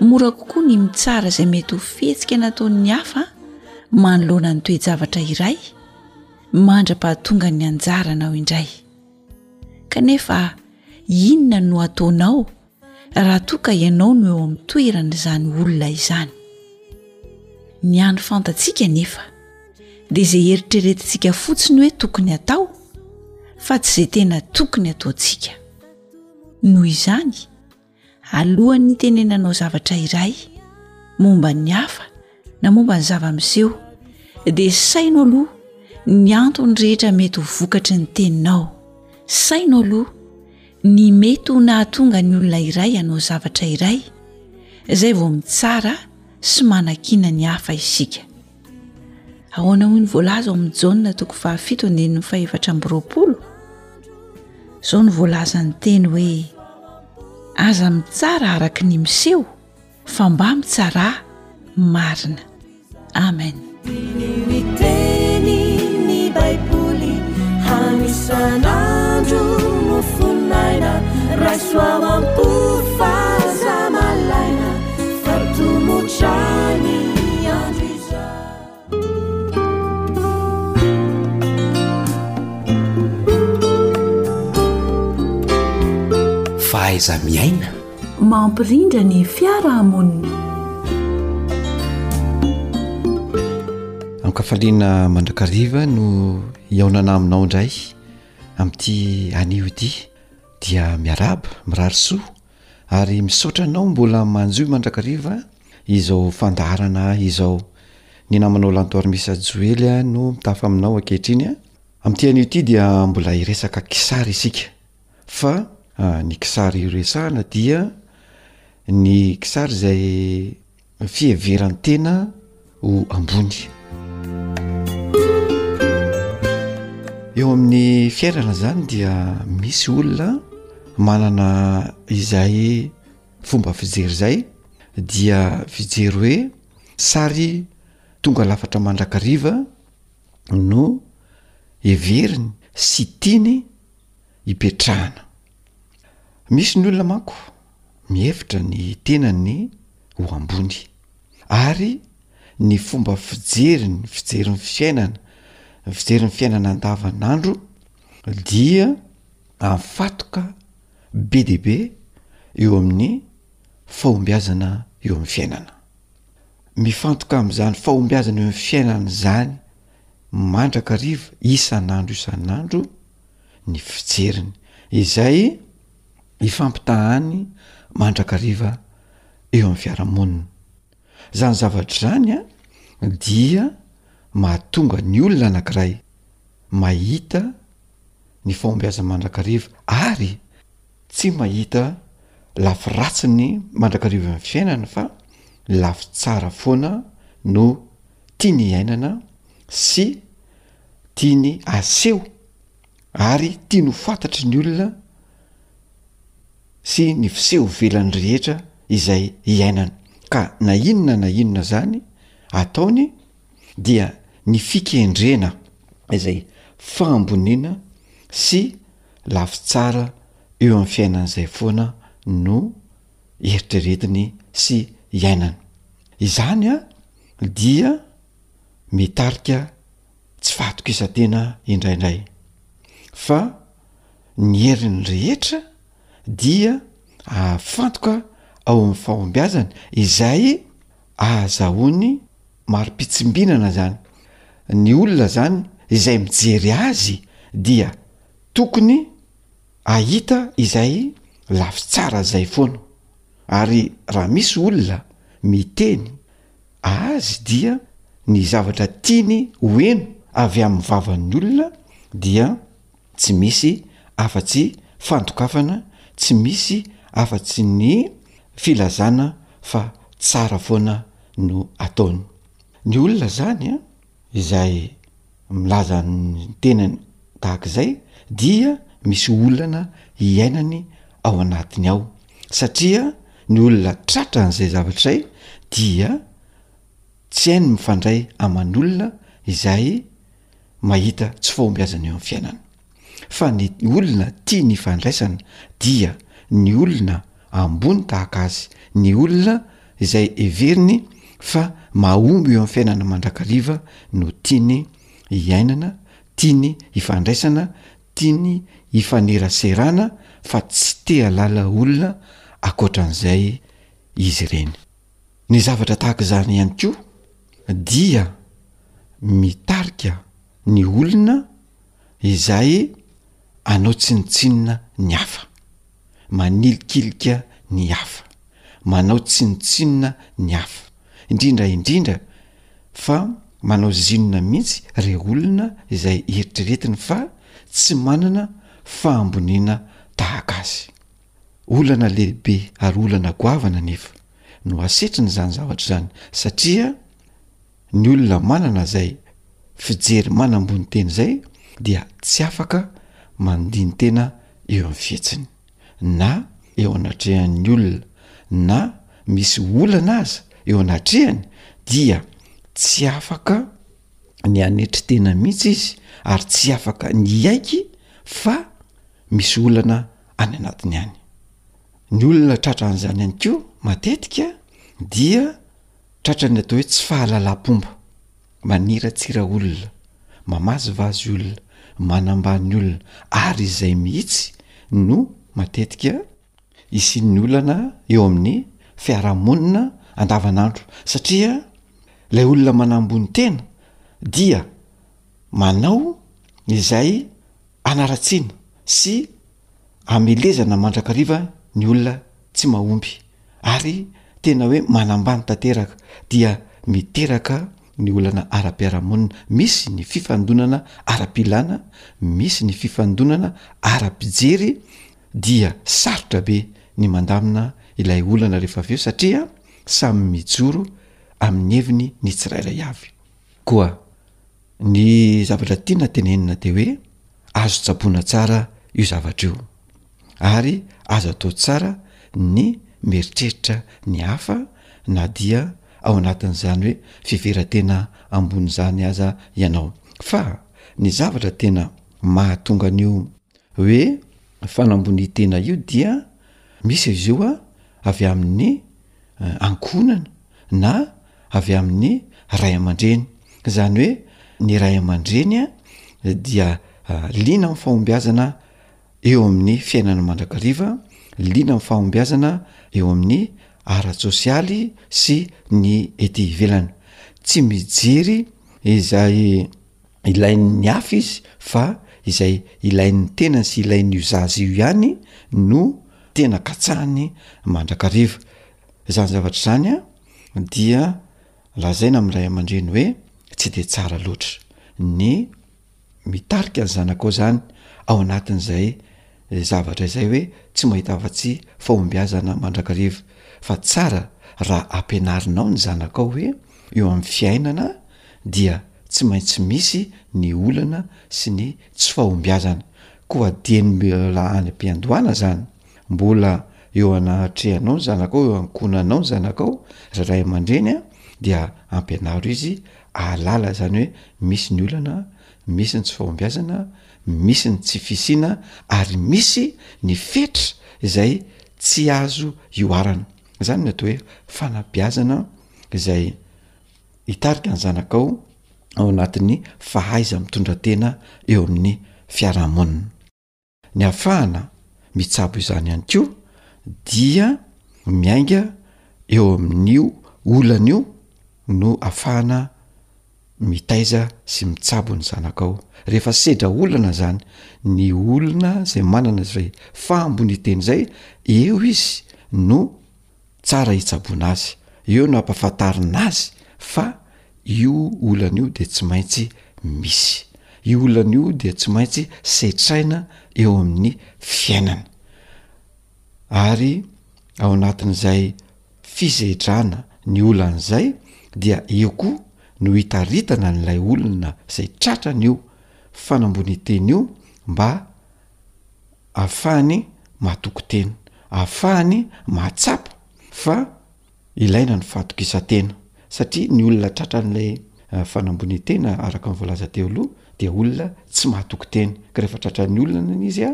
Mora kokoa ny mitsara izay mety ho fihetsika nataon'ny hafa manoloana ny toe-javatra iray mandra-pahatonga ny anjaranao indray. Kanefa inona no ataonao raha toa ka ianao no eo amin'ny toerana izany olona izany? Ny andro fantatsika nefa dia izay eritreretintsika fotsiny hoe tokony atao fa tsy izay tena tokony ataontsika. Noho izany, Alohan'ny hitenenanao zavatra iray momba ny hafa na momba ny zava-miseho dia saino aloha ny antony rehetra mety ho vokatry ny teninao saino aloha ny mety ho nahatonga ny olona iray anao zavatra iray izay vao mitsara sy manakiana ny hafa isika Ahoana hoy ny voalaza ao amin'ny Jaona toko fahafito andininy fahefatra amby roapolo? Izao no voalazan'ny teny hoe aza mitsara araka ny miseho fa mba mitsara marina. Amen. Fahaiza-miaina, mampirindra ny fiarahamonina. Ankafaliana mandrakariva no hiaonana aminao indray amin'ity anio ity dia miaraba, mirary soa. ary misaotra anao mbola manjohy mandrakariva izao fandaharana ahy izao. Ny namanao Lantoarimisa Joely no mitafa aminao ankehitriny a! Amin'ity anio ity dia mbola hiresaka kisary isika fa ny kisary horesahana dia ny kisary izay ny fiheveran-tena ho ambony. Eo amin'ny fiainana izany dia misy olona manana izay fomba fijery izay dia fijery hoe sary tonga lafatra mandrakariva no heveriny sy tiany. ipetrahana. Misy ny olona manko mihevitra ny tenany ho ambony ary ny fomba fijeriny, fijery ny fiainana, ny fijery ny fiainana andavanandro dia afatoka be dia be eo amin'ny fahombiazana eo amin'ny fiainana. Mifantoka amin'izany fahombiazana eo amin'ny fiainana izany mandrakariva isan'andro isan'andro. ny fijeriny izay ifampitahany mandrakariva eo amin'ny fiarahamonina zany zavatra izany a dia mahatonga ny olona anankiray mahita ny fahombiaza mandrakariva ary tsy mahita lafy ratsy ny mandrakariva ny fiainana fa lafy tsara foana no tiany iainana sy tiany aseho ary tiany ho fantatry ny olona sy ny fiseho velany rehetra izay iainany ka na inona na inona zany ataony dia ny fikendrena izay fahamboniana sy lafy tsara eo amin'ny fiainany zay foana no eritreretiny sy iainany izany dia mitarika tsy fahatokisantena indraindray, fa ny heriny rehetra dia ahafantoka ao amin'ny fahombiazany izay ahazahoany mari-pitsimbinana izany. Ny olona izany izay mijery azy dia tokony hahita izay lafy tsara izay foana. Ary raha misy olona miteny azy dia ny zavatra tiany ho heno avy amin'ny vavan'ny olona dia tsy misy afa-tsy fandokafana, tsy misy afa-tsy ny filazana fa tsara foana no ataony. Ny olona izany an! izay milaza ny tenany tahaka izay dia misy olana iainany ao anatiny ao satria ny olona tratra an'izay zavatra izay dia tsy hainy mifandray aman'olona izay mahita tsy fahombiazana eo amin'ny fiainany. fa ny olona tia ny fandraisana dia ny olona ambony tahaka azy, ny olona izay heveriny fa mahomby eo amin'ny fiainana mandrakariva no tiany hiainana, tiany hifandraisana, tiany hifaneraserana fa tsy te halala olona ankoatran'izay izy ireny. Ny zavatra tahaka izany ihany koa dia mitarika ny olona izay anao tsinontsinona ny hafa, manilikilika ny hafa, manao tsinontsinona ny hafa, indrindra indrindra fa manao zinona mihitsy rey olona izay eritreretiny fa tsy manana fahamboniana tahaka azy. Olana lehibe ary olana goavana anefa no asetrin'izany zavatra izany satria, Ny olona manana izay fijery manambony tena izay dia tsy afaka mandini-tena eo amin'ny fihetsiny, na eo anatrehan'ny olona, na misy olana aza eo anatrehany dia tsy afaka ny hanetry tena mihitsy izy ary tsy afaka ny hiaiky fa misy olana any anatiny any. Ny olona tratran'izany ihany koa matetika dia. Tratra ny atao hoe tsy fahalalam-pomba. Maniratsira olona, mamazivazy olona, manambany olona ary izay mihitsy no matetika isian'ny olana eo amin'ny fiarahamonina andavanandro satria ilay olona manambony tena dia manao izay anaratsiana sy amelezana mandrakariva ny olona tsy mahomby ary tena hoe manambany tanteraka dia miteraka ny olana ara-piarahamonina misy ny fifandonana ara-pilana misy ny fifandonana ara-pijery dia sarotra be ny mandamina ilay olana rehefa avy eo satria samy mijoro amin'ny heviny ny tsirairay avy koa Ny zavatra tiana tenenina dia hoe azo tsaboina tsara io zavatra io ary azo atao tsara ny mieritreritra ny hafa na dia ao anatin'izany hoe fiveratena ambony izany aza ianao fa ny zavatra tena mahatonga an'io hoe fanambonian-tena io dia misy izy io avy amin'ny ankohonana na avy amin'ny ray aman-dreny. Izany hoe ny ray aman-dreny dia liana amin'ny fahombiazana eo amin'ny fiainana mandrakariva, liana amin'ny fahombiazana eo amin'ny ara-tsosialy sy ny ety ivelany. Tsy mijery izay ilain'ny hafa izy fa izay ilain'ny tenany sy ilain'io zaza io ihany no tena katsahiny mandrakariva. Izany zavatra izany dia lazaina amin'ny ray aman-dreny hoe tsy dia tsara loatra ny mitarika ny zanakao izany ao anatin'izay zavatra izay hoe tsy mahita afa-tsy fahombiazana mandrakariva fa tsara raha ampianarinao ny zanakao hoe eo amin'ny fiainana dia tsy maintsy misy ny olana sy ny tsy fahombiazana koa dieny miola any am-piandohana izany Mbola eo anatrehanao ny zanakao, eo ankohonanao ny zanakao, ry ray aman-dreny a, dia ampianaro izy ahalala zany hoe misy ny olana, misy ny tsy fahombiazana, misy ny tsy fisiana ary misy ny fetra izay tsy azo ihoarana. Zany no atao hoe fanabeazana izay hitarika ny zanakao ao anatin'ny fahaiza-mitondra tena eo amin'ny fiarahamonina. Ny hafahana mitsabo izany ihany koa dia miainga eo amin'io olana io no afahana mitaiza sy mitsabo ny zanakao. Rehefa sedra olana zany ny olona zay manana zay fahambonian-teny zay eo izy no. Tsara hitsaboana azy. Eo no hampafantarina azy fa io olana io dia tsy maintsy misy. Io olana io dia tsy maintsy setraina eo amin'ny fiainana. Ary ao anatin'izay fisedrana ny olana izay dia eo koa no hitaritana an'ilay olona izay tratrany io fanambonian-teny io mba ahafahany mahatoky tena, ahafahany mahatsapa fa ilaina ny fahatokisan-tena satria ny olona tratran'ilay fanambonian-tena araka ny voalaza teo aloha dia olona tsy mahatoky tena ka rehefa tratran'ny olona ny izy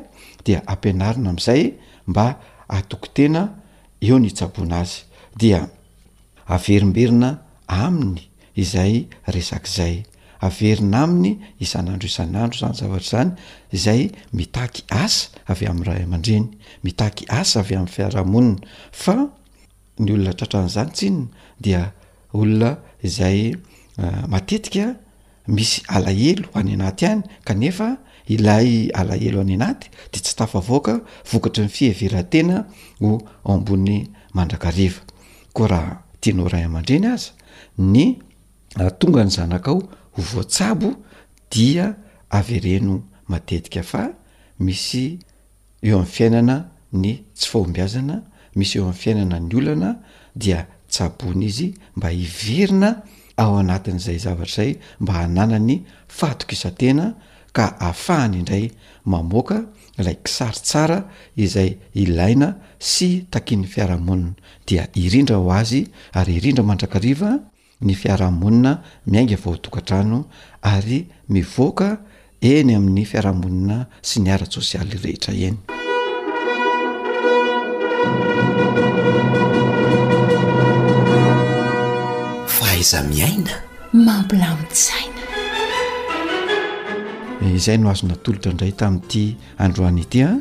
dia ampianarina amin'izay mba hahatoky tena eo ny hitsaboana azy dia Averimberina aminy izay resaka izay. Averina aminy isan'andro isan'andro izany zavatra izany izay mitaky asa avy amin'ny ray aman-dreny, mitaky asa avy amin'ny fiarahamonina fa ny olona tratran'izany tsinona dia olona izay matetika Misy alahelo any anaty any kanefa ilay alahelo any anaty dia tsy tafavoaka vokatry ny fiheveran-tena ho ao ambony mandrakariva. Koa raha tianao ray aman-dreny aza ny hahatonga ny zanakao ho voatsabo dia avereno matetika fa misy eo amin'ny fiainana ny tsy fahombiazana misy eo amin'ny fiainana ny olana dia tsaboina izy mba hiverina ao anatin'izay zavatra izay mba hananany fahatokisan-tena ka hahafahany indray mamoaka ilay kisary tsara izay ilaina sy takian'ny fiarahamonina dia irindra ho azy ary irindra mandrakariva ny fiarahamonina miainga voatokantrano ary mivoaka eny amin'ny fiarahamonina sy ny ara-tsosialy rehetra eny. Fahaiza miaina mampilamin-tsaina. Izay no azonatolotra indray tamin'ity androany ity an.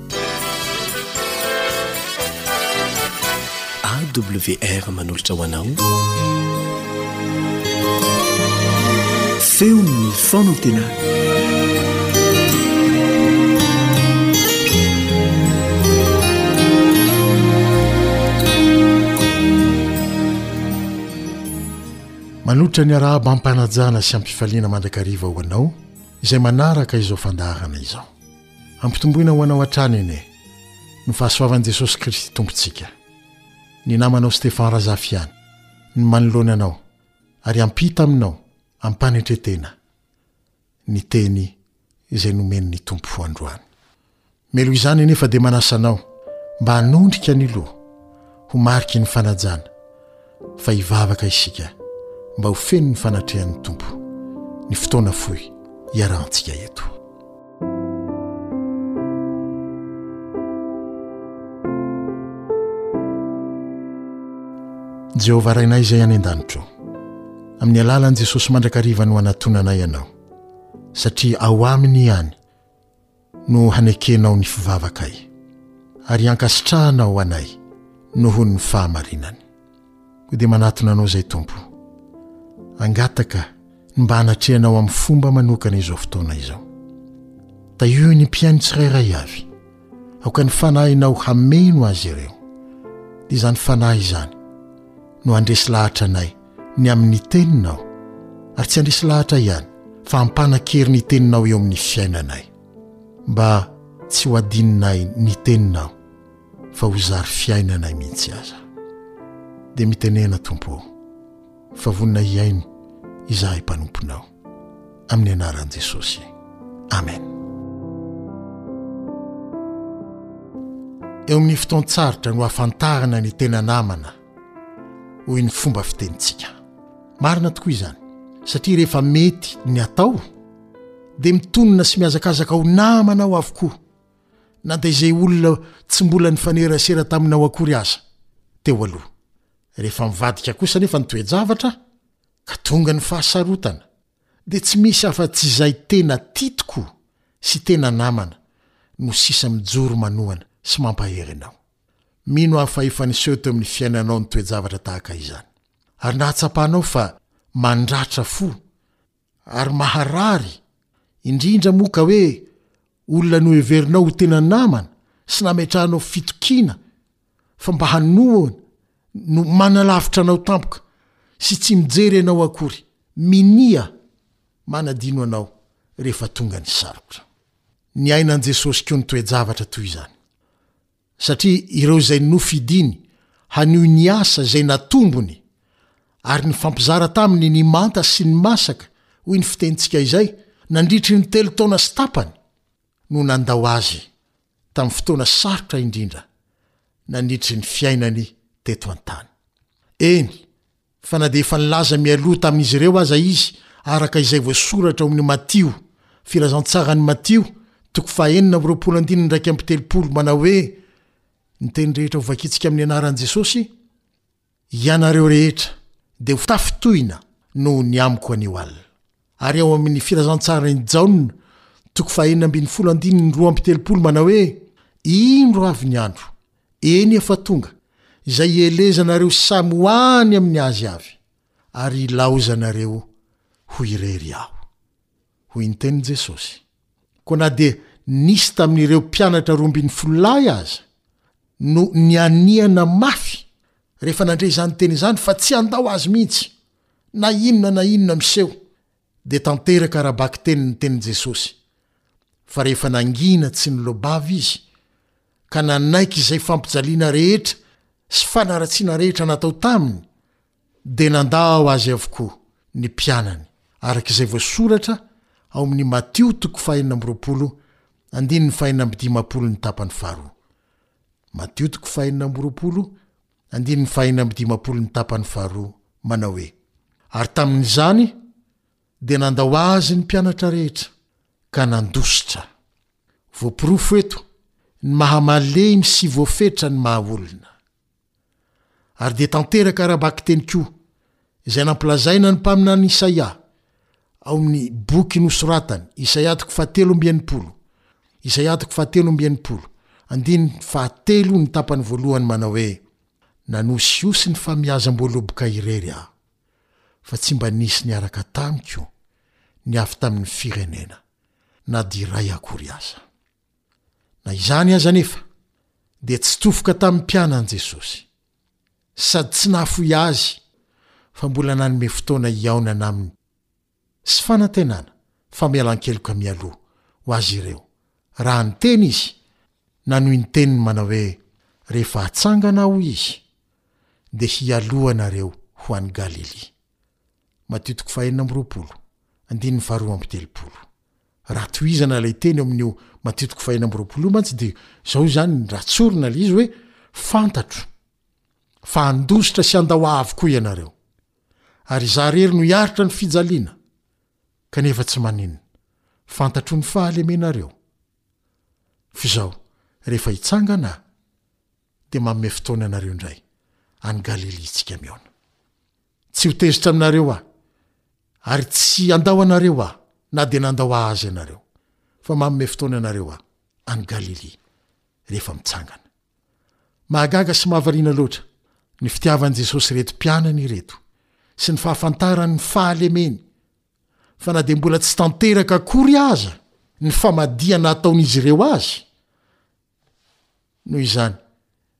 AWR manolotra ho anao feon'ny fanantenana manotra ny arahaba ampanajana sy ampifaliana mandrakariva ho anao izay manaraka izao fandaharana izao Ampitomboina ho anao hatrany anie ny fahasoavan'i Jesosy Kristy Tompontsika. Ny namanao Stephan Razafy ihany no manoloana anao ary hampita aminao am-panetretena ny teny izay nomen'ny Tompo androany. Meloha izany anefa dia manasa anao mba hanondrika ny loha ho mariky ny fanajana. fa hivavaka isika mba ho feno ny fanatrehan'ny Tompo. Ny fotoana fohy iarahantsika eto. Jehovah Rainay izay any an-danitro, amin'ny alalan'i Jesosy mandrakariva no anatonanay Anao, satria ao Aminy ihany no hanekenao ny fivavakay, ary hankasitrahana ao anay noho ny fahamarinany. Koa dia manatona Anao izay, Tompo. Angataka ny mba hanatrehanao amin'ny fomba manokana izao fotoana izao. Tahio ny mpihaino tsirairay avy, aoka ny Fanahinao hameno azy ireo, dia izany Fanahy izany no handresy lahatra anay ny amin'ny Teninao, ary tsy handresy lahatra ihany, fa hampanan-kery ny Teninao eo amin'ny fiainanay, mba tsy ho adinonay ny Teninao, fa ho zary fiainanay mihitsy aza. Dia mitenena, Tompo ô, fa vonona hihaino izahay mpanomponao. Amin'ny anaran'i Jesosy. Amen. Eo amin'ny fotoan-tsarotra no ahafantarana ny tena namana. hoy ny fomba fitenintsika. Marina tokoa izany, satria rehefa mety ny atao, dia mitonona sy mihazakazaka ho namana ao avokoa, na dia izay olona tsy mbola nifanerasera taminao akory aza, teo aloha. Rehefa mivadika kosa anefa ny toe-javatra, ka tonga ny fahasarotana, dia tsy misy afa-tsy izay tena tia tokoa sy tena namana no sisa mijoro manohana sy mampahery anao. Mino aho fa efa niseho teo amin'ny fiainanao ny toe-javatra tahaka izany. Ary nahatsapanao fa mandratra fo ary maharary, indrindra moa ka hoe olona noheverinao ho tena namana sy nametrahanao fitokiana fa mba hanohana no manalavitra anao tampoka sy tsy mijery anao akory. Minia manadino anao rehefa tonga ny sarotra. Niainan'i Jesosy koa ny toe-javatra toy izany. satria ireo izay nofidiny hanohy ny asa izay natombony ary nifampizara taminy ny manta sy ny masaka, hoy ny fitenintsika izay, nandritry ny telo taona sy tapany, no nandao azy tamin'ny fotoana sarotra indrindra nandritry ny fiainany teto an-tany. Eny, Fa na dia efa nilaza mialoha tamin'izy ireo aza izy, araka izay voasoratra ao amin'ny Matio, Filazantsaran'i Matio, toko fahenina amby roapolo andininy iraika amby telopolo, manao hoe, Ny teny rehetra hovakintsika amin'ny anaran'i Jesosy, ianareo rehetra dia ho tafintohina noho ny amiko anio alina. Ary ao amin' ny Filazantsaran' i Jaona, toko fahenina ambin'ny folo andininy roa amby telopolo, manao hoe, Indro avy ny andro, eny, efa tonga, izay hielezanareo samy ho any amin' ny azy avy, ary hilaozanareo ho irery Aho. Hoy ny tenin' i Jesosy. Koa na dia nisy tamin' ireo mpianatra roa ambin'ny folo lahy aza no nianiana mafy rehefa nandre izany teny izany fa tsy handao Azy mihitsy, Na inona na inona miseho, dia tanteraka ara-bakiteny ny tenin'i Jesosy. Fa rehefa nangina tsy nilobavy izy, ka nanaiky izay fampijaliana rehetra sy fanaratsiana rehetra natao taminy, dia nandao azy avokoa ny mpianany, araka izay voasoratra ao amin'ny Matio toko fahenina amby roapolo, andininy fahenina amby dimampolo ny tapany faharoa. Matio toko fahenina amby roapolo, Andininy fahenina amby dimampolo ny tapany faharoa, manao hoe, Ary tamin'izany dia nandao azy ny mpianatra rehetra, ka nandositra. Voaporofo eto ny maha-malemy sy voafetra ny maha-olona. Ary dia tanteraka ara-bakiteny koa izay nampilazaina ny mpaminany Isaia ao amin'ny boky nosoratany, Isaia toko fahatelo amby enimpolo, Isaia toko fahatelo amby enimpolo, andininy fahatelo ny tapany voalohany manao hoe, Nanosihosy ny famiazam-boaloboka irery aho, fa tsy mba nisy niaraka tamiko ny avy tamin'ny firenena, na dia iray akory aza. Na izany aza anefa, dia tsy tofoka tamin'ny mpianany Jesosy. sady tsy nahafoy azy fa mbola nanome fotoana hihaonana aminy sy fanantenana famelan-keloka mialoha ho azy ireo raha niteny izy nanohy ny teniny manao hoe rehefa hatsangana aho hoy izy dia hialoha anareo ho any Galilia. Matthieu toko fahenina amby roapolo, andininy faharoa amby telopolo. Raha tohizana ilay teny ao amin'io Matthieu toko fahenina amby roapolo io mantsy dia izao izany raha tsorina ilay izy hoe, Fantatro fa handositra sy handao ahy avokoa ianareo, ary izaho irery no hiaritra ny fijaliana, kanefa tsy maninona, fantatro ny fahalemenareo. F'izao, rehefa hitsangana aho, dia manome fotoana anareo indray any Galilia isika mihaona. Tsy ho tezitra aminareo aho, ary tsy handao anareo aho, na dia nandao ahy aza ianareo, fa manome fotoana anareo aho any Galilia, rehefa mitsangana. Mahagaga sy mahavariana loatra ny fitiavan'i Jesosy ireto mpianany ireto, sy ny fahafantarany ny fahalemeny, fa na dia mbola tsy tanteraka akory aza ny famadihana ataon'izy ireo azy, Noho izany,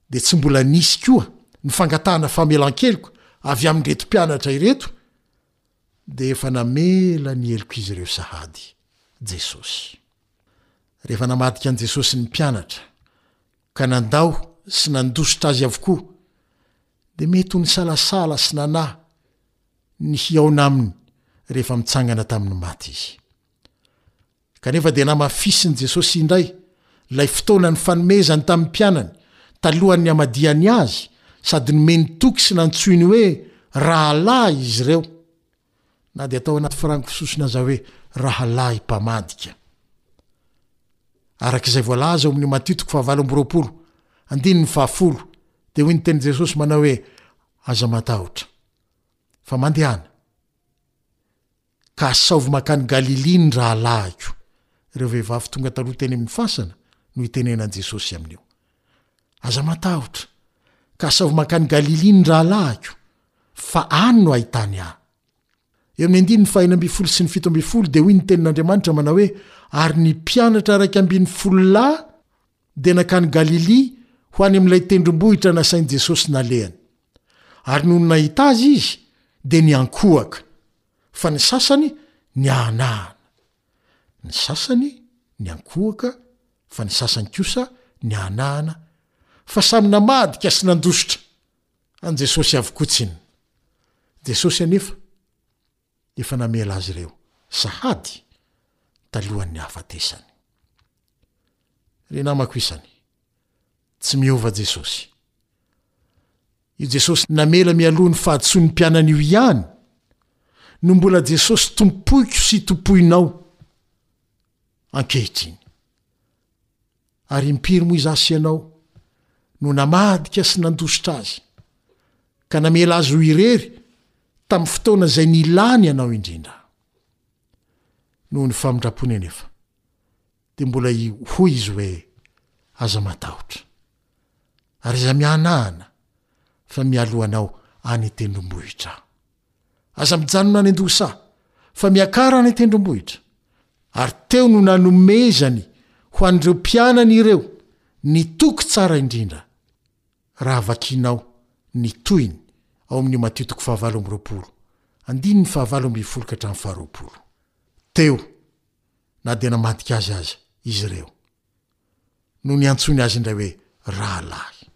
dia tsy mbola nisy koa ny fangatahana famelan-keloka avy amin'ireto mpianatra ireto, dia efa namela ny helok'izy ireo sahady Jesosy. Rehefa namadika an'i Jesosy ny mpianatra, ka nandao sy nandositra azy avokoa, dia mety ho nisalasala sy nanahy ny hihaona aminy rehefa mitsangana tamin'ny maty izy. Kanefa dia namafisin'i Jesosy indray ilay fotoana nifanomezany tamin'ny mpianany talohan'ny hamadihany azy sady nomeny toky sy nantsoiny hoe rahalahy izy ireo, na dia tao anaty farango sosona aza hoe rahalahy mpamadika. Araka izay voalaza ao amin'ny Matio toko fahavalo amby roapolo, andininy fahafolo, dia hoy ny tenin'i Jesosy manao hoe, Aza matahotra, fa mandehana. Ka asaovy mankany Galilia ny rahalahiko. Ireo vehivavy tonga taloha teny amin'ny fasana no itenenan'i Jesosy amin'io. Aza matahotra, ka asaovy mankany Galilia ny rahalahiko, fa any no ahitany ahy. Eo amin'ny andininy fahenina ambin'ny folo sy ny fito ambin'ny folo dia hoy ny tenin'Andriamanitra manao hoe, Ary ny mpianatra iraika ambin'ny folo lahy dia nankany Galilia ho any amin'ilay tendrombohitra nasain'i Jesosy nalehany. Ary nony nahita Azy izy, dia niankohaka, fa ny sasany niahanahana. Ny sasany niankohaka, fa ny sasany kosa niahanahana, fa samy namadika sy nandositra an'i Jesosy avokotsiny. Jesosy anefa. efa namela azy ireo sahady talohan'ny hahafatesany. Ry namako isany, tsy miova Jesosy. Io Jesosy namela mialoha ny fahadisoan'ny mpianany io ihany no mbola Jesosy Tompoiko sy Tompoinao ankehitriny. Ary impiry moa izaho sy ianao no namadika sy nandositra azy, ka namela azy ho irery tamin'ny fotoana izay nilany anao indrindra. Noho ny famindrampony anefa, dia mbola hoy izy hoe, Aza matahotra, ary aza mihanahana, fa mialoha anao any an-tendrombohitra aho. Aza mijanona any an-dosa, fa miakara any an-tendrombohitra. Ary teo no nanomezany ho an'ireo mpianany ireo ny toky tsara indrindra, raha vakinao ny tohiny ao amin'io Matio toko fahavalo amby roapolo, andininy fahavalo ambin'ny folo ka hatramin'ny faharoapolo. Teo, na dia namadika azy aza izy ireo. no niantsoany azy indray hoe rahalahy.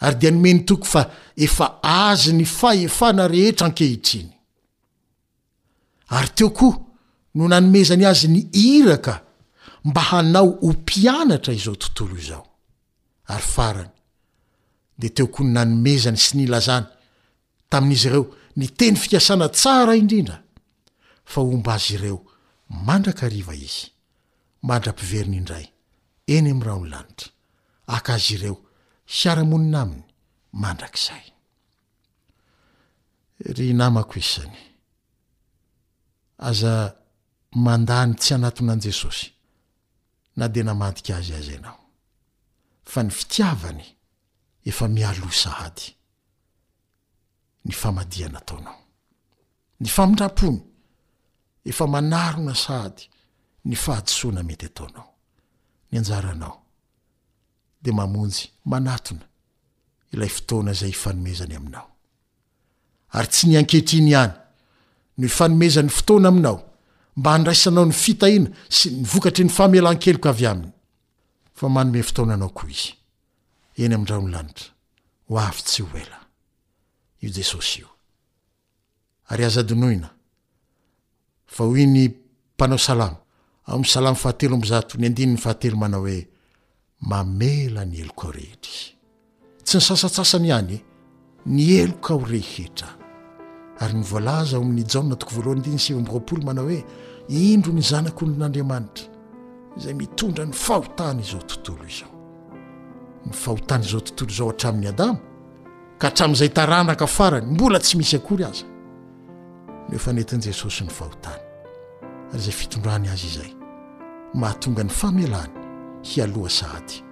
Ary dia nomeny toky fa efa azy ny fahefana rehetra ankehitriny. Ary teo koa no nanomezany azy ny iraka mba hanao ho mpianatra izao tontolo izao. Ary farany, dia teo koa ny nanomezany sy nilazany tamin'izy ireo ny teny fikasana tsara indrindra fa homba azy ireo mandrakariva Izy, mandra-piveriny indray eny amin'ny rahon'ny lanitra, haka azy ireo hiara-monina Aminy mandrakizay. Ry namako isany, aza mandà ny tsy hanatona an'i Jesosy, na dia namadika Azy aza ianao, fa ny fitiavany efa mialoha sahady ny famadihana ataonao. Ny famindram-pony efa manarona sahady ny fahadisoana mety ataonao. Ny anjaranao dia mamonjy manatona ilay fotoana izay ifanomezany aminao. Ary tsy ny ankehitriny ihany no ifanomezany fotoana aminao mba handraisanao ny fitahiana sy ny vokatry ny famelan-keloka avy aminy, fa manome fotoana anao koa izy eny amin-dRaho ny lanitra, ho avy tsy ho ela. Io Jesosy io. Ary aza adinoina, fa hoy ny mpanao salamo, ao amin'ny salamo fahatelo amby zato, ny andininy fahatelo manao hoe, Mamela ny helokao rehetra Izy. Tsy ny sasantsasany ihany e! Ny heloka ho rehetra. Ary ny voalaza ao amin'ny Jaona toko voalohany andininy sivy amby roapolo manao hoe, Indro ny Zanak'olon'Andriamanitra, izay mitondra ny fahotan'izao tontolo izao. Ny fahotan'izao tontolo izao hatramin'i Adama ka hatramin'izay taranaka farany mbola tsy misy akory aza. no efa nentin'i Jesosy ny fahotany, ary izay fitondrany azy izay, mahatonga ny famelany hialoha sahady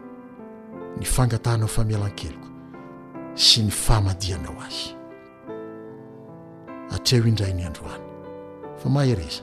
ny fangatahanao famelan-keloka sy ny fahamadianao azy. Atreho indray ny androany, fa mahereza.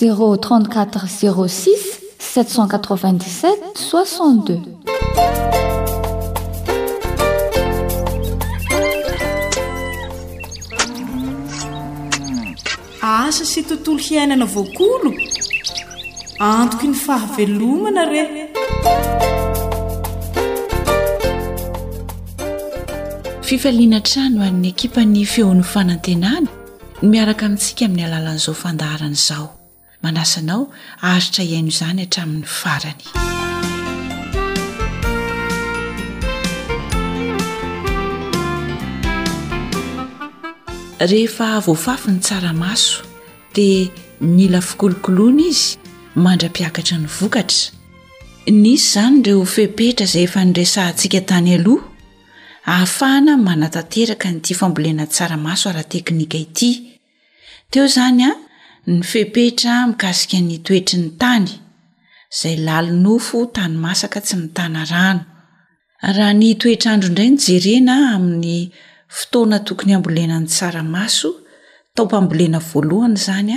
Zéro trente quatre zéro six sept cent quatre vingt dix sept soixante deux. Asa sy tontolo hiainana voakolo antoky ny fahavelomana re fifaliana hatrany ho an'ny ekipan'ny feon'ny fanantenana Ny miaraka amintsika amin'ny alalan'izao fandaharana izao. Manasa anao aharitra hihaino izany hatramin'ny farany. Rehefa voafafy ny tsaramaso dia mila fikolokoloana izy mandra-piakatra ny vokatra. Nisy izany ireo fepetra izay efa niresahantsika tany aloha ahafahana manatanteraka an'ity fambolena tsaramaso ara-teknika ity. Teo izany ny fepetra mikasika ny toetry ny tany, izay lalin-nofo tany masaka tsy mitana rano. Raha ny toetr'andro indray no jerena amin'ny fotoana tokony hambolena ny tsaramaso, taom-pambolena voalohany izany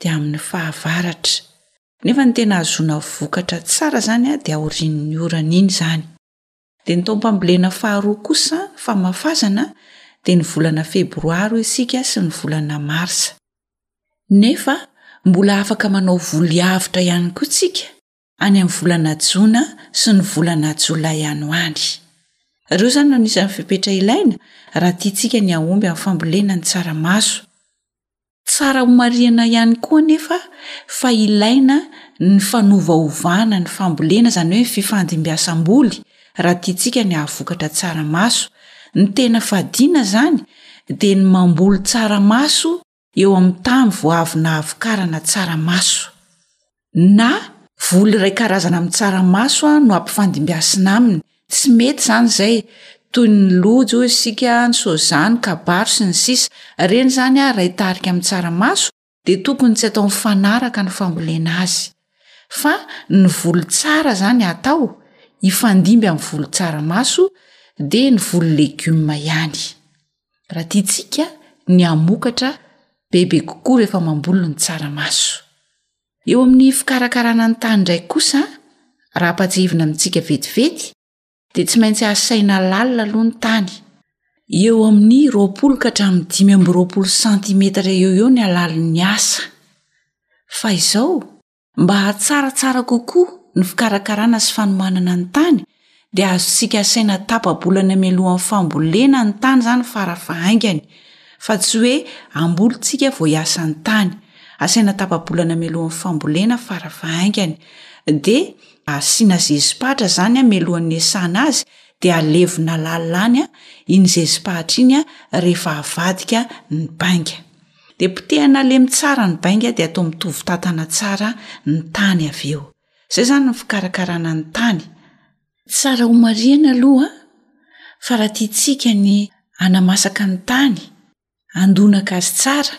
dia amin'ny fahavaratra. Nefa ny tena ahazoana vokatra tsara izany dia aorian'ny orana iny izany. Dia ny taom-pambolena faharoa kosa, famafazana, dia ny volana febroary hoy isika sy ny volana marsa. Nefa mbola afaka manao voly avotra ihany koa isika any amin'ny volana jona sy ny volana jolay any ho any. Ireo izany no anisan'ny fepetra ilaina raha tiantsika ny hahomby amin'ny fambolena ny tsaramaso. Tsara homarihina ihany koa anefa fa ilaina ny fanovaovana ny fambolena, izany hoe ny fifandimbiasam-boly, raha tiantsika ny hahavokatra tsaramaso. Ny tena fadiana izany dia ny mamboly tsaramaso eo amin'ny tany vao avy nahavokarana tsaramaso. na voly iray karazana amin'ny tsaramaso a no ampifandimbiasina aminy tsy mety izany izay toy ny lojo isika ny soja ny kabaro sy ny sisa reny izany a ray tarika amin'ny tsaramaso dia tokony tsy atao mifanaraka ny fambolena azy fa ny voly tsara izany atao hifandimby amin'ny voly tsaramaso dia ny voly legioma ihany raha tiantsika ny hamokatra bebe kokoa rehefa mamboly ny tsaramaso. Eo amin'ny fikarakarana ny tany indray kosa, raha ampahatsiahivina amintsika vetivety, dia tsy maintsy asaina lalina aloha ny tany. Eo amin'ny roapolo ka hatramin'ny dimy amby roapolo santimetatra eo ho eo ny halalin'ny asa. Fahizao, Mba hahatsaratsara kokoa ny fikarakarana sy fanomanana ny tany, dia azontsika asaina tapa-bolana mialohan'ny fambolena ny tany izany fara fahaingany, fa tsy hoe hamboly isika vao hiasa ny tany. Asaina tapa-bolana mialohan'ny fambolena fara fahaingany. Dia asiana zezi-pahatra izany mialohan'ny hiasana azy, dia alevina lalina any iny zezi-pahatra iny rehefa avadika ny bainga. Dia potehina halemy tsara ny bainga dia atao mitovy tatana tsara ny tany avy eo. Izay izany ny fikarakarana ny tany. Tsara homarihina aloha fa raha tiantsika ny hanamasaka ny tany, handonaka azy tsara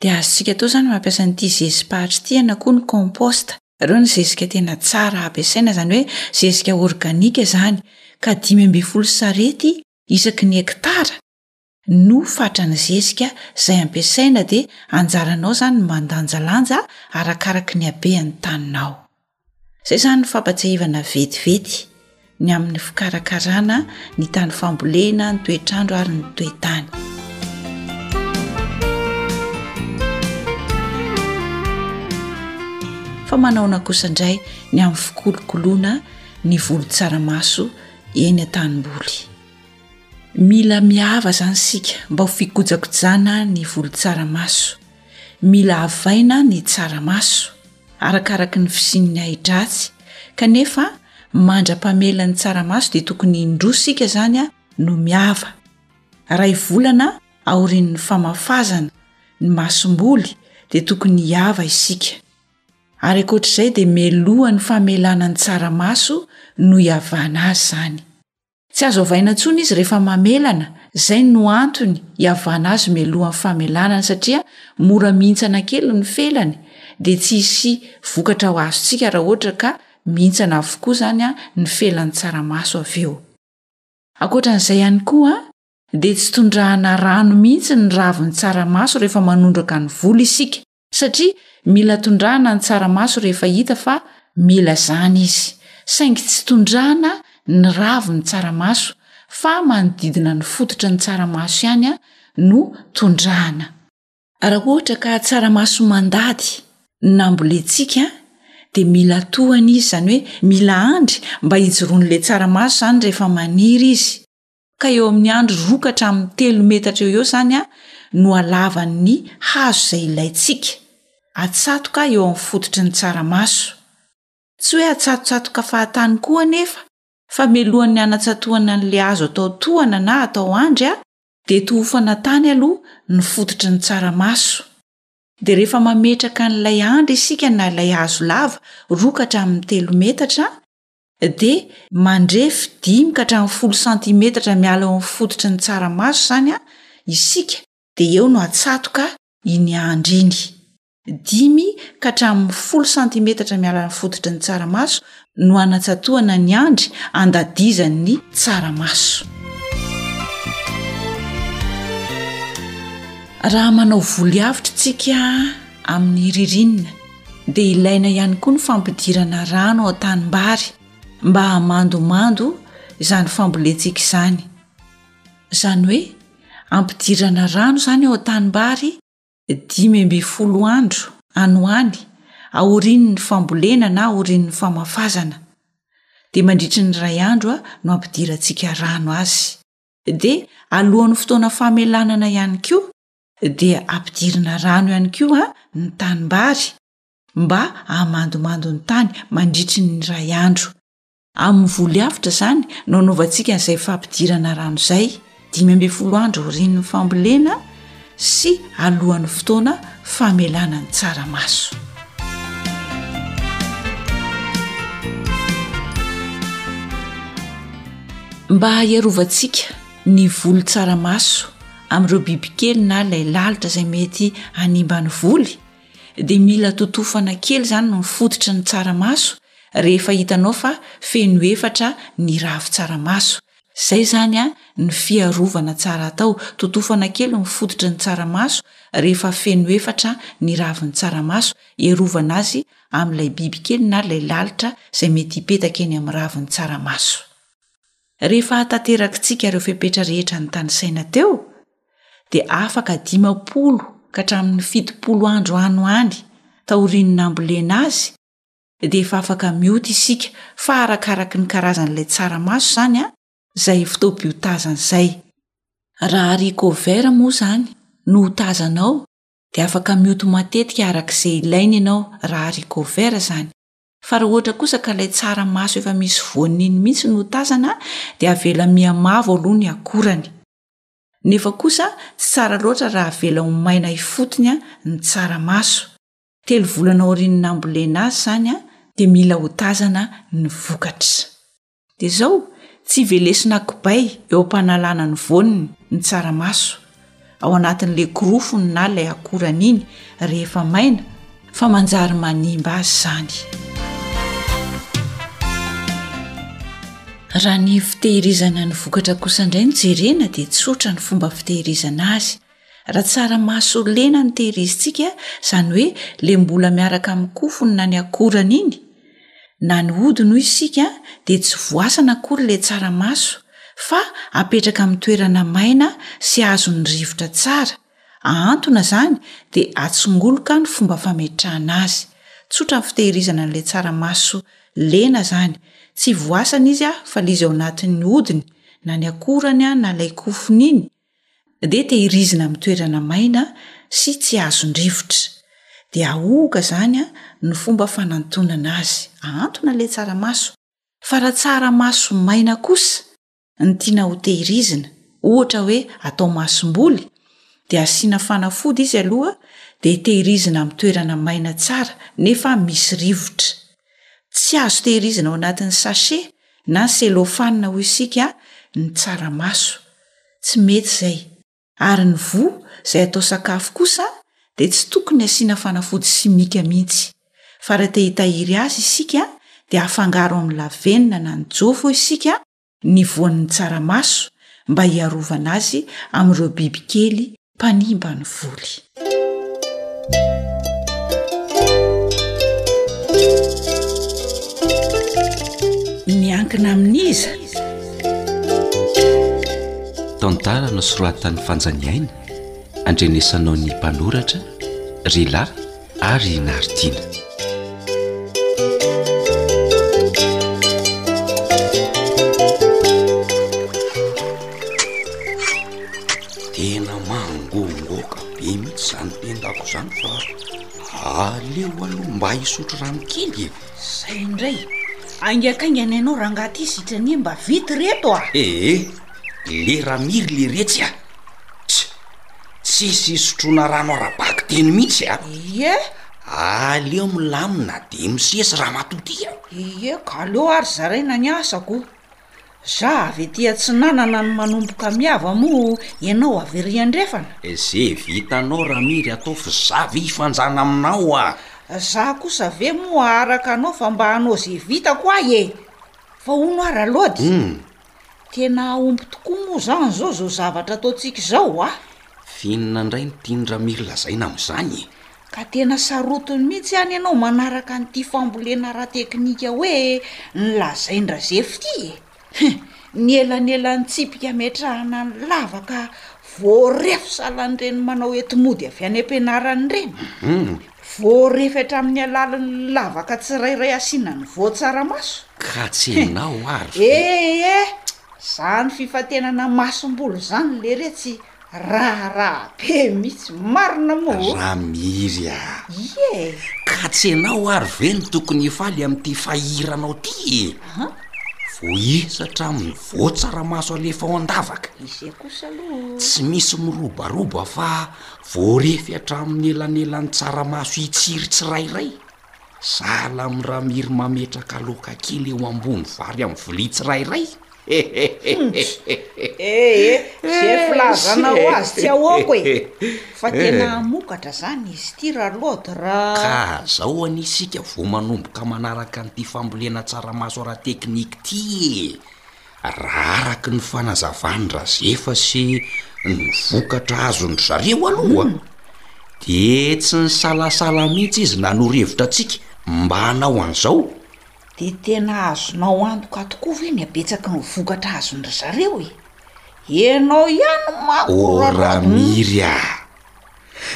dia azontsika atao izany ny mampiasa an'ity zezika ahitra ity na koa ny compost. Ireo ny zezika tena tsara hampiasaina izany hoe zezika organika izany ka dimy ambin'ny folo sarety isaky ny hekitara. no fatran'ny zezika izay ampiasaina dia anjaranao izany ny mandanjalanja arakaraky ny habean'ny taninao. Izay izany ny fampatsiahivana vetivety ny amin'ny fikarakarana ny tany fambolena, ny toetrandro ary ny toetany. fa manaona kosa indray ny amin'ny fikolokoloana ny volontsaramaso eny an-tanimboly Mila miava izany isika mba ho fikojakojana ny volon-tsaramaso. Mila avaina ny tsaramaso, arakaraka ny fisian'ny ahi-dratsy, kanefa mandra-pamela ny tsaramaso dia tokony indroa isika izany no miava. Iray volana aorian'ny famafazana ny masomboly dia tokony hiava isika. Ary ankoatr'izay dia meloha ny famelana ny tsaramaso no hiavana azy izany. Tsy azo avaina intsony izy rehefa mamelana, izay no antony iavana azy mialohan'ny famelanana satria mora mihintsana kely ny felany dia tsy hisy vokatra ho azontsika raha ohatra ka mihintsana avokoa izany ny felan'ny tsaramaso avy eo. Ankoatra an'izay ihany koa dia tsy tondrahana rano mihitsy ny ravin'ny tsaramaso rehefa manondraka ny volo isika satria mila tondrahana ny tsaramaso rehefa hita fa mila izany izy, saingy tsy tondrahana ny ravin'ny tsaramaso fa manodidina ny fototry ny tsaramaso ihany no tondrahana. Raha ohatra ka tsaramaso mandady nambolentsika dia mila tohana izy, izany hoe mila andry mba hijoroan'ilay tsaramaso izany rehefa maniry izy. ka eo amin'ny andry roa ka hatramin'ny telo metatra eo eo izany a no alavan'ny hazo izay ilaintsika atsatoka eo amin'ny fototry ny tsaramaso tsy hoe atsatotsatoka fahatany koa anefa fa melohan'ny hanatsatohana an'la azo atao tohana na atao andry a dia tohofana tany aloha ny fototry ny tsaramaso dia rehefa mametraka an'ilay andry isika na ilay hazo lava roa ka hatramin'ny telo metatra dia mandrefy dimy ka hatramin'ny folo santimetatra miala eo amin'ny fototry ny tsaramaso izany an, isika dia eo no atsatoka iny andry iny. Dimy ka hatramin'ny folo santimetatra miala amin'ny fototry ny tsaramaso no anatsatohana ny andry andadizan'ny tsaramaso. Raha manao volo avotra isika amin'ny ririnina, dia ilaina ihany koa ny fampidirana rano ao an-tanimbary mba hamandomando izany fambolentsika izany. Izany hoe ampidirana rano izany ao an-tanimbary dimy ambin'ny folo andro any ho any aorian'ny fambolena na aorian'ny famafazana, dia mandritry ny iray andro no ampidirantsika rano azy. Dia alohan'ny fotoana famelanana ihany koa dia ampidirina rano ihany koa ny tanimbary mba hahamandomando ny tany mandritry ny iray andro. Amin'ny voly avotra izany no anaovantsika izay fampidirana rano izay, dimy ambin'ny folo andro aorian'ny fambolena sy alohan'ny fotoana famelana ny tsaramaso. Mba hiarovantsika ny voly tsaramaso, Amin'ireo bibikely na ilay lalitra izay mety hanimba ny voly dia mila totofana kely izany ny fototry ny tsaramaso rehefa hitanao fa feno efatra ny ravin-tsaramaso. Izay izany ny fiarovana tsara atao, totofana kely ny fototry ny tsaramaso rehefa feno efatra ny ravin'ny tsaramaso hiarovana azy amin'ilay bibikely na ilay lalitra izay mety hipetaka eny amin'ny ravin'ny tsaramaso. Rehefa hahatanterakintsika ireo fepetra rehetra notanisaina teo, dia afaka dimampolo ka hatramin'ny fitopolo andro ano any taorian'ny nambolena azy dia efa afaka miota isika fa arakaraky ny karazan'ilay tsaramaso izany an, izay fotoam-piotazany izay. Raha haricots-verts moa izany no hotazanao dia afaka mioty matetika arak'izay ilaina ianao raha haricots-verts izany, Fa raha ohatra kosa ka ilay tsara maso efa misy voany iny mihitsy no tazana dia avela mihamavo aloha ny akorany. Nefa kosa tsy tsara loatra raha avela ho maina ifotony ny tsara maso. Telo volana aorian'ny nambolena azy izany dia mila ho tazana ny vokatra. Dia izao, tsy velesina kibay eo am-panalana ny voany ny tsaramaso ao anatin'ilay korofony na ilay akorany iny rehefa maina fa manjary manimba azy izany. Raha ny fitehirizana ny vokatra kosa indray no jerena dia tsotra ny fomba fitehirizana azy Raha tsara maso lena ny tehirizintsika, izany hoe ilay mbola miaraka amin'ny kofony na ny akorany iny, na ny hodiny hoy isika, dia tsy voasana akory ilay tsara maso, fa apetraka amin'ny toerana maina sy azon'ny rivotra tsara. Ahantona izany dia atsingoloka ny fomba fametrahana azy. Tsotra ny fitehirizana an'ilay tsara maso lena izany. Tsy voasana izy fa ilay izy ao anatin'ny hodiny, na ny akorany na ilay kofony iny, dia tehirizina amin'ny toerana maina sy tsy azon-drivotra. Dia ahohoka izany ny fomba fanantonana azy. Ahantona ilay tsaramaso. Fa raha tsaramaso maina kosa ny tiana ho tehirizina, ohatra hoe atao masomboly, dia asiana fanafody izy aloha dia tehirizina amin'ny toerana maina tsara nefa misy rivotra. Tsy azo tehirizina ao anatin'ny sachet na cellophane hoy isika ny tsaramaso, tsy mety izay, ary ny voa izay atao sakafo kosa dia tsy tokony asiana fanafody simika mihitsy, fa raha te hitahiry azy isika dia afangaro amin'ny lavenona na ny jofo isika ny voan'ny tsaramaso mba hiarovana azy amin'ireo bibikely mpanimba ny voly. Miankina amin'iza? Tantara nosoratan'i Fanjaniaina, andrenesanao ny mpanoratra, Rila, ary i Naritiana. Tena mangongoka be mihitsy izany tendako izany fa aleo aloha mba hisotro rano kely e. Izay indray, aingaikaingana ianao rangahy ity sitry anie mba vita ireto a! Ee, le Ramily le retsy a! Tch! Tsisy hisotroana rano ara-bakiteny mihitsy a! Ie! Aleo milamina dia misesy ramatoa ty a! Ie ka! Aleo ary zaraina ny asako. Za avy aty atsinanana no manomboka miava moa ianao avy ery andrefana? Ze vitanao Ramiry ataovy za ve hifanjana aminao a! Za kosa ve moa aharaka anao fa mba hanao ze vitako ahy e! Fa hono ary Alaody? Humm! Tena hahomby tokoa moa izany izao izao zavatra ataontsika izao a! V'inona indray ny tian-dRamily lazaina amin'izany e? Ka tena sarotiny mihitsy ihany ianao manaraka an'ity fambolena ara-teknika hoe ny lazain-dRazefo ity e! Hum! Ny elanelan'ny tsipika ametrahana ny lavaka voarefy salan'ireny manao enti-mody avy any am-pianarana ireny. Hum! Voarefetra amin'ny alalan'ny lavaka tsirairay asiana ny voan-tsaramaso. Ka tsy ianao ary ve? Eh eh! Zany fifantenana masom-bolo izany lery tsy raharaha be mihitsy marina moa ô! Ramiry a! Ie! Ka tsy ianao ary ve no tokony hifaly amin'ity fahiranao ity e! Aha! Voaisatra amin'ny voan-tsaramaso alefa ao an-davaka. Izay kosa aloha. Tsy misy mirobaroba fa Voarefy hatramin'ny elanelan'ny tsaramaso hitsiry tsirairay, sahala amin'i Ramir mametraka laoka kely eo ambony vary amin'ny vilia tsirairay. Hehe. Chef lazana ho azy tsy ahoako e. Fa tena hamokatra izany izy ity raha load raha. Ka zao anie isika vao manomboka manaraka an'ity fambolena tsaramaso ara-teknika ity e. Raha araky ny fanazavan'i Razefa sy ny vokatra azon-dry zareo aloha dia tsy nisalasala mihitsy izy nanoro hevitra antsika mba hanao an'izao. Dia tena azonao antoka tokoa ve ny habetsaky ny vokatra azon-dry zareo e? Ianao ihany manko ry Ramiry a!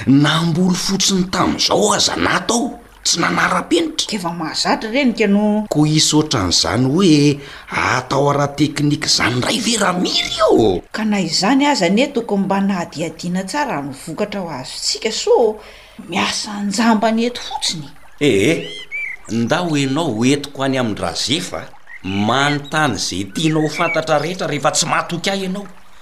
Namboly fotsiny tamin'izao aza na tao tsy nanara-penitra. K'efa mahazatra ireny ka no. Koa hisy ohatran'izany hoe atao ara-teknika izany indray ve Ramiry ô? Ka na izany aza anie tokony mba nahadihadiana tsara amin'ny vokatra ho azontsika sao miasa an-jambany eto fotsiny e! Ee, ndao ianao ho entiko any amin-dRazefa a! Manontany izay tianao ho fantatra rehetra rehefa tsy matoky ahy ianao.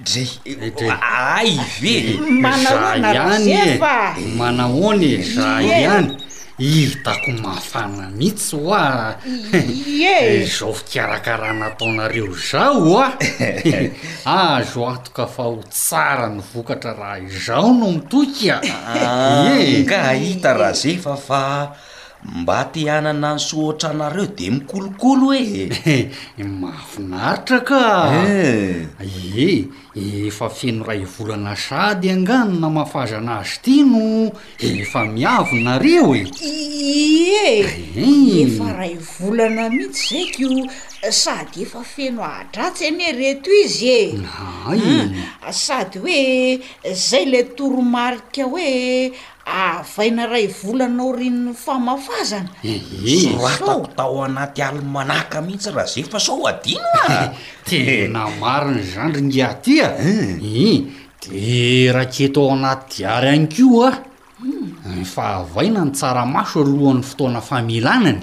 Dre, aay ve e! Manahoana Razefa e! Manahoana e! Za ihany! Hitako mafana mihitsy hoa izao fikarakarana ataonareo izao hoa! Azo antoka fa ho tsara ny vokatra raha izao no mitohy ka! Nga hahita Razefa fa Mba te hanana ny soa ohatranareo de mikolokolo ee! Mahafinaritra ka! Ee! Efa feno iray volana sahady angaha ny namafazana azy ity no efa miavo nareo e! Ie! Efa iray volana mihitsy izay ko sady efa feno ahidratsy anie ireto izy e! Hay! Sady hoe izay ilay toromarika hoe Hahavaina ray volana aorian'ny famafazana. Soratako tao anaty alimanaka mihitsy Razefa sao hadino a! Tena marina izany ry ngiahy ty a! Dia raketo ao anaty diary ihany koa ny fahavaina ny tsaramaso alohan'ny fotoana familanany.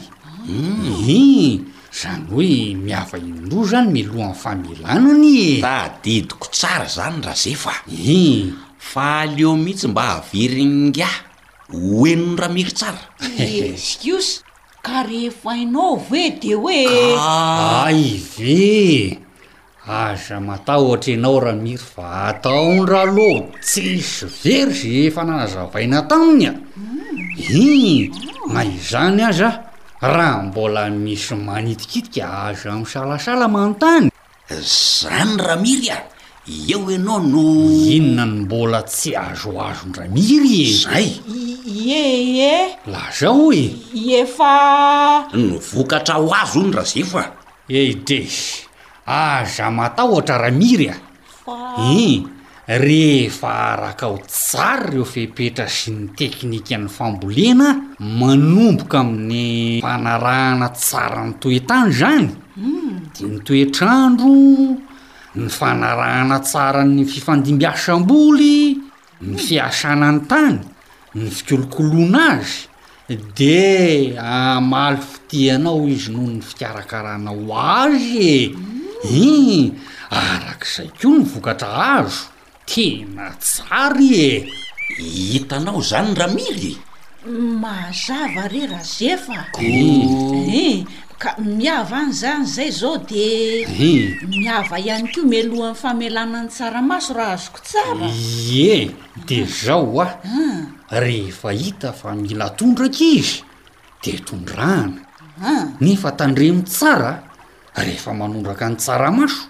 Zany hoe miava indroa zany milohan'ny famelana anie e! Tadidiko tsara zany Razefo a! Hii! Fa aleo mihitsy mba very ingahy ho henon'i Ramily tsara! Eskios, ka rehefa hainao ve de hoe. Ay ve e! Aza matahotra ianao Ramiro fa ataon-dRaloo tsisy very izay efa nazavaina taminy a! Hii! na izany aza raha mbola misy manitikitika aza misalasala manontany. Zany Ramiry a! eo ianao no. Inona no mbola tsy azoazon-dRamiry e? Zay! Ie e! Lazao e! Efa. Ny vokatra ho azy hono Razefo a! Eideh, aza matahotra Ramiry a! Ii, Rehefa arakao tsara ireo fepetra sy ny teknikan'ny fambolena manomboka amin'ny fanarahana tsara ny toe-tany izany, dia ny toetr'andro, ny fanarahana tsara ny fifandimbiasam-boly, ny fiasana ny tany, ny fikolokoloana azy, dia hamaly fitia anao izy noho ny fikarakaranao azy e! Hii! Arak'izay koa ny vokatra azo, tena tsara e! Hitanao izany Ramily e! Mazava re Razefa a! Hii! Ka miava any izany izay izao dia miava ihany koa mialohan'ny famelana ny tsaramaso raha azoko tsara. Tsara! Ie, de zao hoa, rehefa hita fa mila tondraka izy de tondrahana. Nefa tandremo tsara rehefa manondraka ny tsaramaso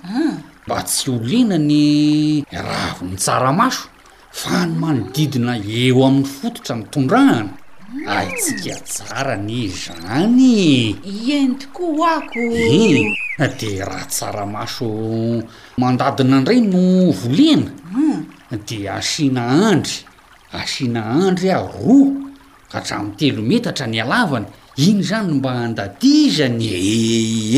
mba tsy ho lena ny ravin'ny tsaramaso fa ny manodidina eo amin'ny fototra no tondrahana. Haintsika tsara anie izany e! Ieny tokoa ho'ako! Ie, de raha tsaramaso Mandadina ndray no voliana dia asiana andry, asiana andry a roa ka hatramin'ny telo metatra ny halavany, iny izany no mba andadizany e!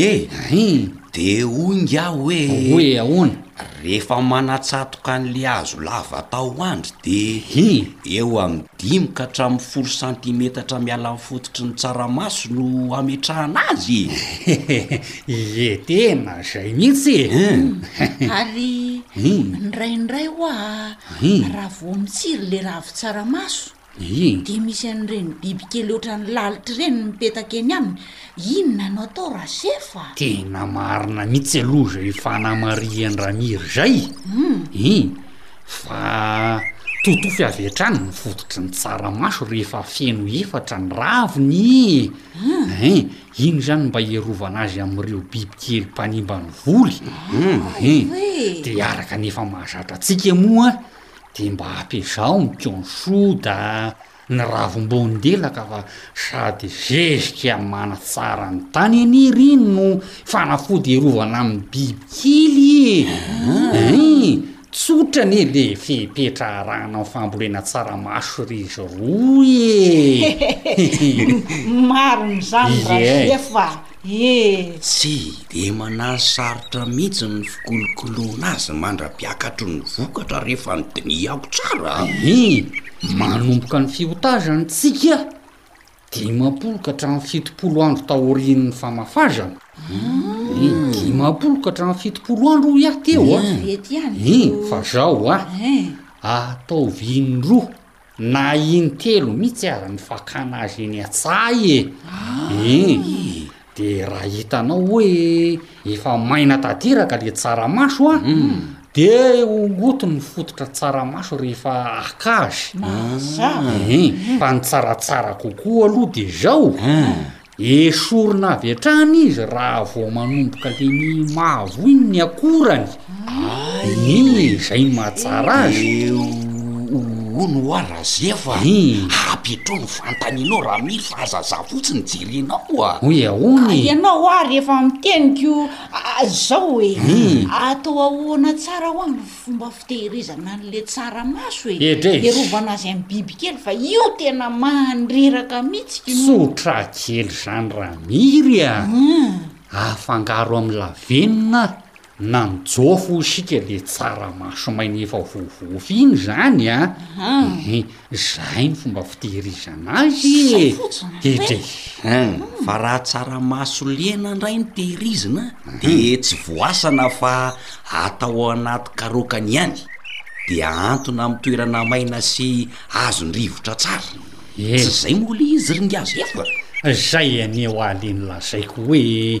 Ee, ein! De hoy ingahy hoe. Hoe ahoana? Rehefa manatsatoka an'le hazo lava atao andry de Hein! eo amin'ny dimy ka hatramin'ny folo santimetatra miala amin'ny fototry ny tsaramaso no hametrahana azy e! Ie tena zay mihitsy e! Ary indraindray ho'a raha vao mitsiry le ravin-tsaramaso de misy an'ireny biby kely ohatran'ny lalitra ireny mipetaka eny aminy, inona no atao Rasefa a? Tena marina mihitsy aloha zay fanamarihan-dRamiry zay e! Fa totofy avy hatrany ny fototry ny tsaramaso rehefa feno efatra ny raviny e! Iny zany mba hiarovana azy amin'ireo bibikely mpanimba ny voly ee. Dia araka ny efa mahazatra antsika moa dia mba ampiezao ny kion-soda, ny ravim-bonindelaka fa sady zezika manatsara ny tany anie ry no fanafody hiarovana amin'ny bibikely ee. Tsotra anie le fepetra arahana ny fambolena tsaramaso ry izy roa ee! Marina izany Iye ay! ra-JF a! ee! Tsy dia manasarotra mihitsy ny fikolokoloana azy mandra-piakatry ny vokatra rehefa nodinihako tsara a! Ee! Manomboka ny fiotazany tsika! Dimampolo ka hatramin'ny fitopolo andro taorian'ny famafazana. Eny, dimampolo ka hatramin'ny fitopolo andro hoy aho teo a. Eny, ety ihany Eny, ireo- fa zao a. Hein. Ataovy in-droa na in-telo mihitsy aza ny fakana azy eny an-tsaha e. Eny. De raha hitanao hoe efa maina tanteraka le tsaramaso a, de ongoty ny fototra tsaramaso rehefa haka azy. Mazava e! Ein! Fa ny tsaratsara kokoa aloha de zao, esorina avy hatrany izy raha vao manomboka le mi-mavo iny ny akorany, Aah inona izay no mahatsara azy? Eeuh hono hoa Razef a! Apetraho ny fanontanianao raha mino fa aza za fotsiny jerenao a! Hoy ahoana e? Ka ianao ary efa miteny ko zao e! Atao ahoana tsara hoa ny fomba fitehirizana an'le tsaramaso e? Iarovana azy amin'ny bibikely fa io tena mandreraka mitsy k'no! Tsotra kely zany Ramiry a! Afangaro amin'ny lavenona Na ny jofo hoy isika dia tsara maso maina efa voavofy iny izany an! Ehe, izay ny fomba fitehirizana azy e! Hehe! Fa raha tsara maso lena indray ny tehirizina dia tsy voasana fa atao ao anaty karaokany ihany, dia ahantona amin'ny toerana maina sy azon-drivotra tsara. Tsy izay moa ilay izy ry Ngiazefa? Izay anie ho'a ilay nolazaiko hoe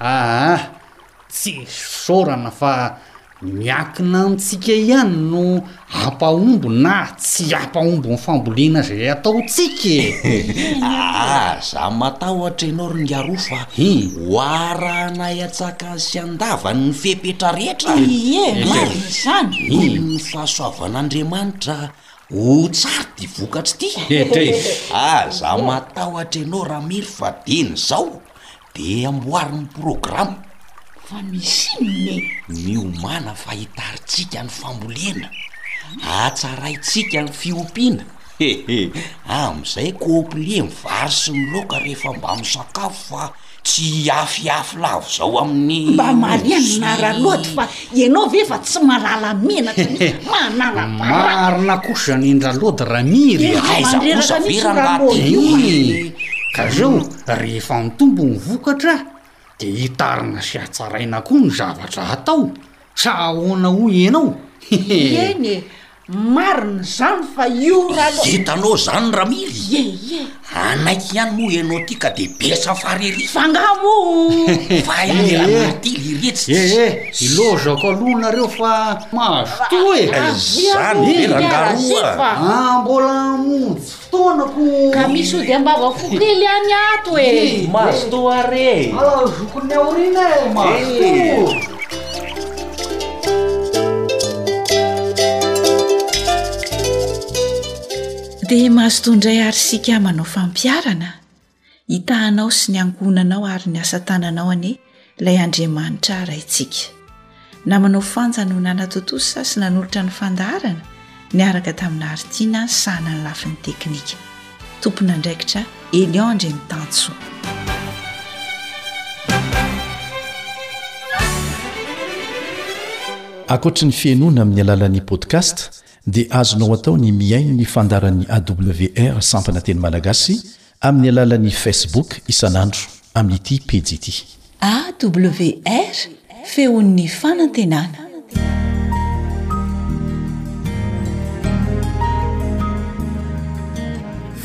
Aa! Tsy fisaorana fa miankina amintsika ihany no ampahombo na tsy ampahombo ny fambolena izay ataontsika e! Aa! Za matahotra ianao ry Ngaroo fa hoarahanay an-tsakany sy an-davany ny fepetra rehetra a! Ie! Marina izany! Toy ny fahasoavan'Andriamanitra ho tsara ity vokatra ity! Aa! Za matahotra ianao Ramily fa dieny izao! De amboarin'ny programa fa misy inona e? Miomàna fa hitarintsika ny fambolena, hatsaraintsika ny fiompiana, hehe, amin'izay complet ny vary sy ny laoka rehefa mba misakafo fa tsy hiafiafy lavo izao amin'ny nosy. Mba marihana ra Lody fa ianao ve efa tsy mahalala menatra mihitsy, manala baraka. Marina kosa ny an-dRalody Ramiry a. Aiza kosa ve rangahy ty io e. Ka zao. Rehefa mitombo ny vokatra dia hitarina sy hatsaraina koa ny zavatra atao sa ahoana hoy ianao? Hehe. Eny e, marina izany fa io ralo. Hitanao izany ramily? Ie ie. Hanaiky ihany moa ianao ity ka dia betsa fara ery. Fa angaha moa. Fa aiza ry martily iretsy tsy. Ee, ilaozako aloha nareo fa mazotoa e. Izany ve rangahy roa? Mbola hamonjy. Ka misy ody ambava fo kely any ato e! Mazotoa are e! Ala ny zokin'ny aoriana e! Mazotoa! Dia mazotoa indray ary isika manao fampiharana. Hita anao sy ny ankohonanao ary ny asa tananao anie ilay Andriamanitra Raintsika. Namanao fanja no nanatontosa sy nanolotra ny fandaharana niaraka tamin'i Haritiana sahana ny lafiny teknika. Tompon'andraikitra Elion Andriamitansoa. Ankoatry ny fihainoana amin'ny alalan'ny podcast dia azonao atao ny mihaino ny fandaharan'ny AWR sampana teny malagasy amin'ny alalan'ny Facebook isan'andro amin'ity pejy ity. AWR, feon'ny fanantenana.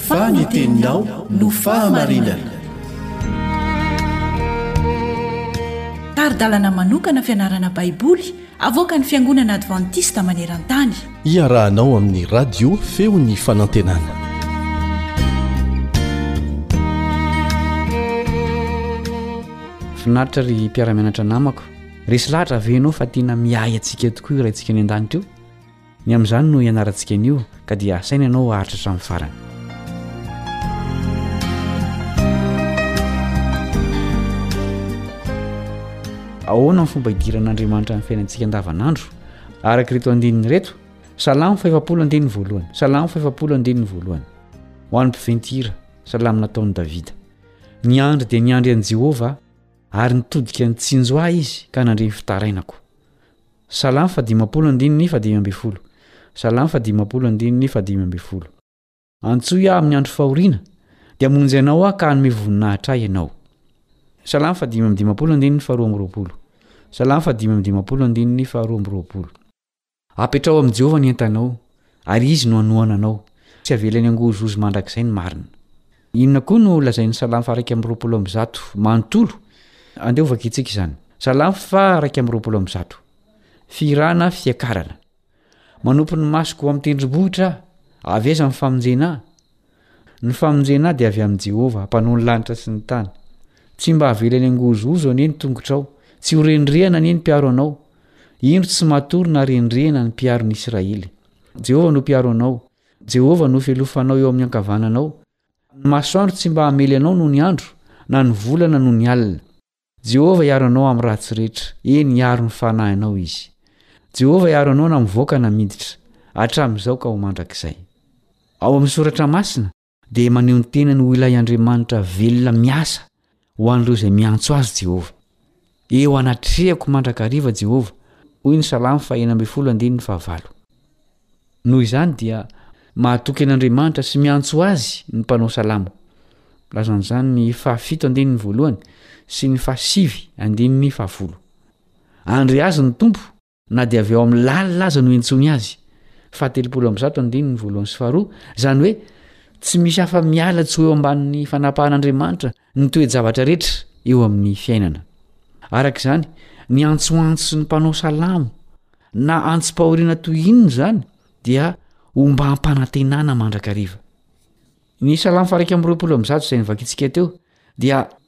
Fa ny teninao no fahamarinana. Tari-dalana manokana fianarana Baiboly Avoakan'ny Fiangonana Advantista maneran-tany. Iarahanao amin'ny Radio Feon'ny Fanantenana. Finaritra ry mpiara-mianatra namako. Resy lahatra ve ianao fa tena miahy antsika tokoa io Raintsika any an-danitra io? Ny amin'izany no ianarantsika anio ka dia asaina ianao haharitra hatramin'ny farany. Ahoana ny fomba hidiran'Andriamanitra amin'ny fiainantsika andavanandro? Araka ireto andininy ireto, Salamo fahefapolo andininy voalohany, Salamo fahefapolo andininy voalohany. Ho an'ny mpiventy hira, Salamo nataon'i Davida. Niandry dia niandry an'i Jehovah ary nitodika nitsinjo ahy izy ka nandre ny fitarainako. Salamo faha dimampolo andininy faha dimy ambin'ny folo Salamo faha dimampolo andininy faha dimy ambin'ny folo Antsoy aho amin'ny andro fahoriana, dia hamonjy anao aho ka hanome voninahitra ahy ianao. Salamo faha dimy amby dimampolo andininy faha roa amby roapolo Salamo faha dimy amby dimampolo andininy faha roa amby roapolo Apetraho amin'i Jehovah ny entanao, ary izy no hanohana anao, tsy havelany hangozohozo mandrakizay ny marina. Inona koa no lazain'ny Salamo faha iraika amby roapolo amby zato manontolo? Andeha ho vakintsika izany. Salamo faha iraika amby roapolo amby zato. Fihirana fiakarana. Manopy ny masoko ho amin'ny tendrombohitra aho, avy aiza ny famonjena ahy? Ny famonjena ahy dia avy amin'i Jehovah, mpanao ny lanitra sy ny tany. Tsy mba havela eny angozohozo anie ny tongotrao, tsy ho rendrehana anie ny mpiaro anao. Indro tsy matory na rendrehana ny mpiaro ny Israely. Jehovah no mpiaro anao. Jehovah no felofanao eo amin'ny ankavananao. Ny masoandro tsy mba hamely anao noho ny andro, na ny volana noho ny alina. Jehovah hiaro anao amin'ny ratsy rehetra, eny, hiaro ny fanahinao izy. Jehovah hiaro anao na mivoaka na miditra, hatramin'izao ka ho mandrakizay. Ao amin'ny Soratra Masina, dia maneho ny tenany ho ilay Andriamanitra velona miasa ho an'ireo izay miantso azy Jehovah. Eo anatrehako mandrakariva Jehovah, hoy ny Salamo fahenina ambin'ny folo andininy fahavalo. Noho izany dia mahatoky an'Andriamanitra sy miantso azy ny mpanao salamo. Lazan'izany ny fahafito andininy voalohany sy ny fahasivy andininy fahafolo. Andry azy ny Tompo! na dia avy ao amin'ny lalina aza no iantsoany azy, faha telopolo amby zato andininy voalohany sy faharoa, izany hoe tsy misy hafa miala tsy ho eo ambanin'ny fanapahan'Andriamanitra ny toe-javatra rehetra eo amin'ny fiainana. Araka izany, ny antsoantso ny mpanao salamo, na antsom-pahoriana toy inona izany, dia ombam-panantenana mandrakariva. Ny salamo faha iraika amby roapolo amby zato izay novakintsika teo dia.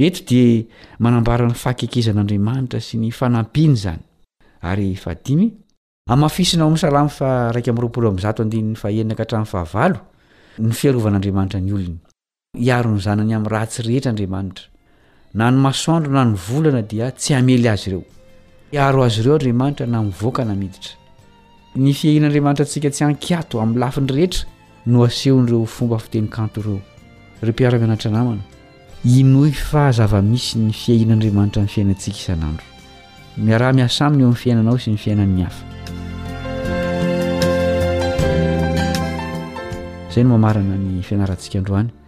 Eto dia manambara ny fahakekezan'Andriamanitra sy ny fanampiany izany. Ary fahadimy, hamafisina ao amin'ny Salamo faha iraika amby roapolo amby zato andininy faha enina ka hatramin'ny faha valo ny fiarovan'Andriamanitra ny olony. Hiaro ny zanany amin'ny ratsy rehetra Andriamanitra. Na ny masoandro na ny volana dia tsy hamely azy ireo. Hiaro azy ireo Andriamanitra na mivoaka na miditra. Ny fiahian'Andriamanitra antsika tsy an-kiato amin'ny lafiny rehetra no asehon'ireo fomba fiteny kanto ireo. Ry mpiara-mianatra namana, inoy fa zava-misy ny fiahian'Andriamanitra amin'ny fiainantsika isan'andro. Miaraha miasa aminy eo amin'ny fiainanao sy ny fiainan'ny hafa. Izay no mamarana ny fianarantsika androany.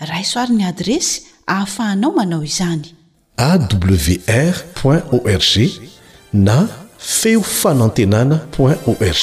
Raiso ary ny adiresy ahafahanao manao izany. awr point org na feo fanantenana point org.